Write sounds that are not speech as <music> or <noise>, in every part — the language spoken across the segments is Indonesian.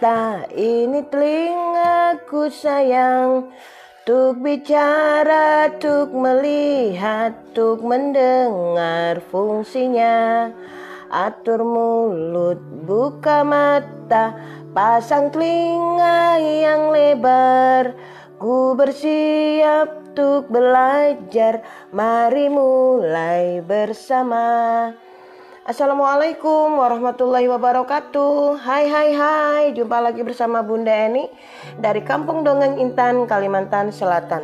mata, ini telingaku sayang. Tuk bicara, tuk melihat, tuk mendengar fungsinya. Atur mulut, buka mata, pasang telinga yang lebar. Ku bersiap tuk belajar, mari mulai bersama. Assalamualaikum warahmatullahi wabarakatuh. Hai hai hai. Jumpa lagi bersama Bunda Eni Dari Kampung Dongeng Intan, Kalimantan Selatan.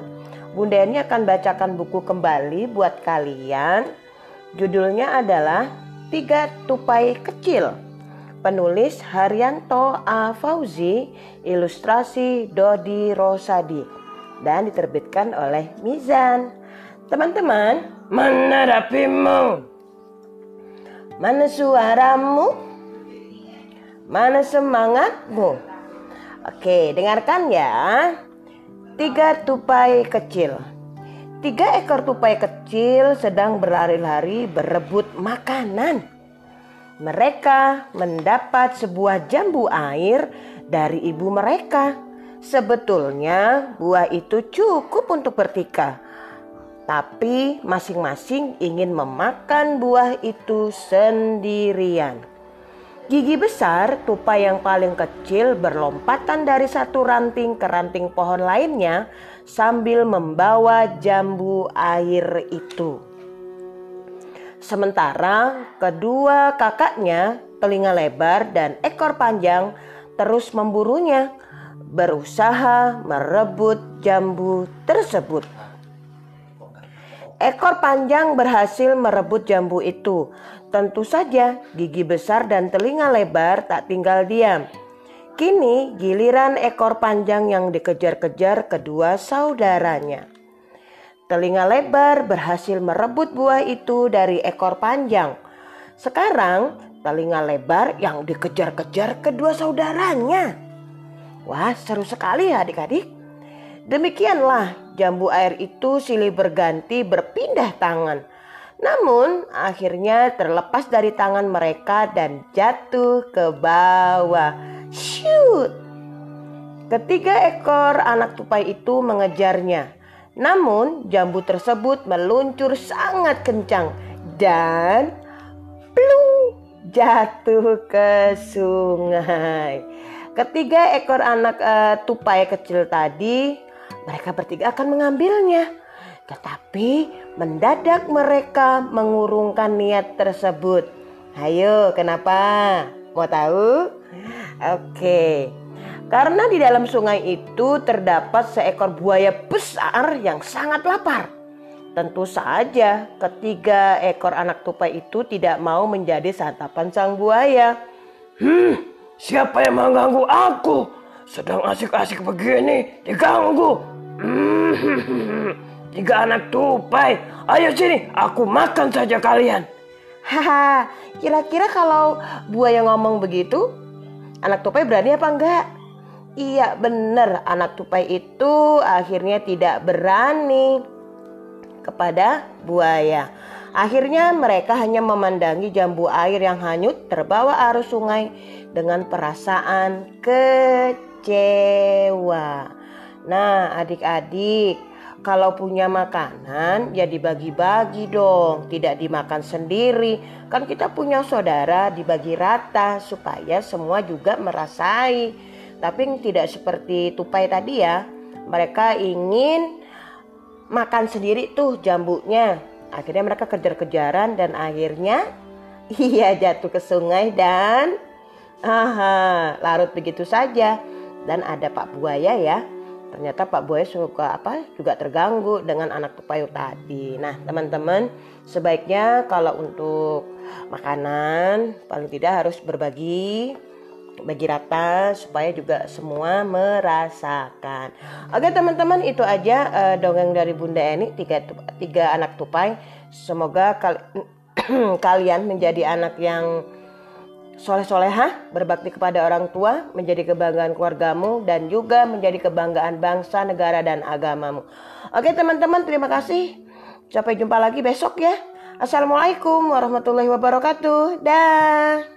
Bunda Eni akan bacakan buku kembali buat kalian. Judulnya adalah Tiga Tupai Kecil. Penulis Haryanto A. Fauzi Ilustrasi Dodi Rosadi Dan diterbitkan oleh Mizan. Teman-teman Menerapimu Mana suaramu? Mana semangatmu? Oke, dengarkan ya. Tiga tupai kecil. Tiga ekor tupai kecil sedang berlari-lari berebut makanan. Mereka mendapat sebuah jambu air dari ibu mereka. Sebetulnya buah itu cukup untuk bertika tapi masing-masing ingin memakan buah itu sendirian. Gigi besar, tupai yang paling kecil berlompatan dari satu ranting ke ranting pohon lainnya sambil membawa jambu air itu. Sementara kedua kakaknya, telinga lebar dan ekor panjang, terus memburunya, berusaha merebut jambu tersebut. Ekor panjang berhasil merebut jambu itu. Tentu saja gigi besar dan telinga lebar tak tinggal diam. Kini giliran ekor panjang yang dikejar-kejar kedua saudaranya. Telinga lebar berhasil merebut buah itu dari ekor panjang. Sekarang telinga lebar yang dikejar-kejar kedua saudaranya. Wah seru sekali ya adik-adik. Demikianlah jambu air itu silih berganti berpindah tangan. Namun akhirnya terlepas dari tangan mereka dan jatuh ke bawah. Shoot! Ketiga ekor anak tupai itu mengejarnya. Namun jambu tersebut meluncur sangat kencang dan plung jatuh ke sungai. Ketiga ekor anak uh, tupai kecil tadi mereka bertiga akan mengambilnya. Tetapi mendadak mereka mengurungkan niat tersebut. Ayo, kenapa? Mau tahu? Oke. Karena di dalam sungai itu terdapat seekor buaya besar yang sangat lapar. Tentu saja ketiga ekor anak tupai itu tidak mau menjadi santapan sang buaya. Hmm, siapa yang mengganggu aku? Sedang asik-asik begini diganggu. <laughs> Tiga anak tupai, ayo sini, aku makan saja kalian. Haha, kira-kira kalau buaya ngomong begitu, anak tupai berani apa enggak? Iya benar, anak tupai itu akhirnya tidak berani kepada buaya. Akhirnya mereka hanya memandangi jambu air yang hanyut terbawa arus sungai dengan perasaan kecewa. Nah, adik-adik, kalau punya makanan ya dibagi-bagi dong, tidak dimakan sendiri. Kan kita punya saudara dibagi rata supaya semua juga merasai. Tapi tidak seperti tupai tadi ya. Mereka ingin makan sendiri tuh jambunya. Akhirnya mereka kejar-kejaran dan akhirnya <laughs> iya jatuh ke sungai dan aha, larut begitu saja. Dan ada Pak Buaya ya ternyata Pak Boy suka apa juga terganggu dengan anak tupai tadi. Nah teman-teman sebaiknya kalau untuk makanan paling tidak harus berbagi bagi rata supaya juga semua merasakan. Oke teman-teman itu aja uh, dongeng dari Bunda Eni tiga tiga anak tupai. Semoga kal <clears throat> kalian menjadi anak yang soleh-soleha, berbakti kepada orang tua, menjadi kebanggaan keluargamu, dan juga menjadi kebanggaan bangsa, negara, dan agamamu. Oke teman-teman, terima kasih. Sampai jumpa lagi besok ya. Assalamualaikum warahmatullahi wabarakatuh. Dah.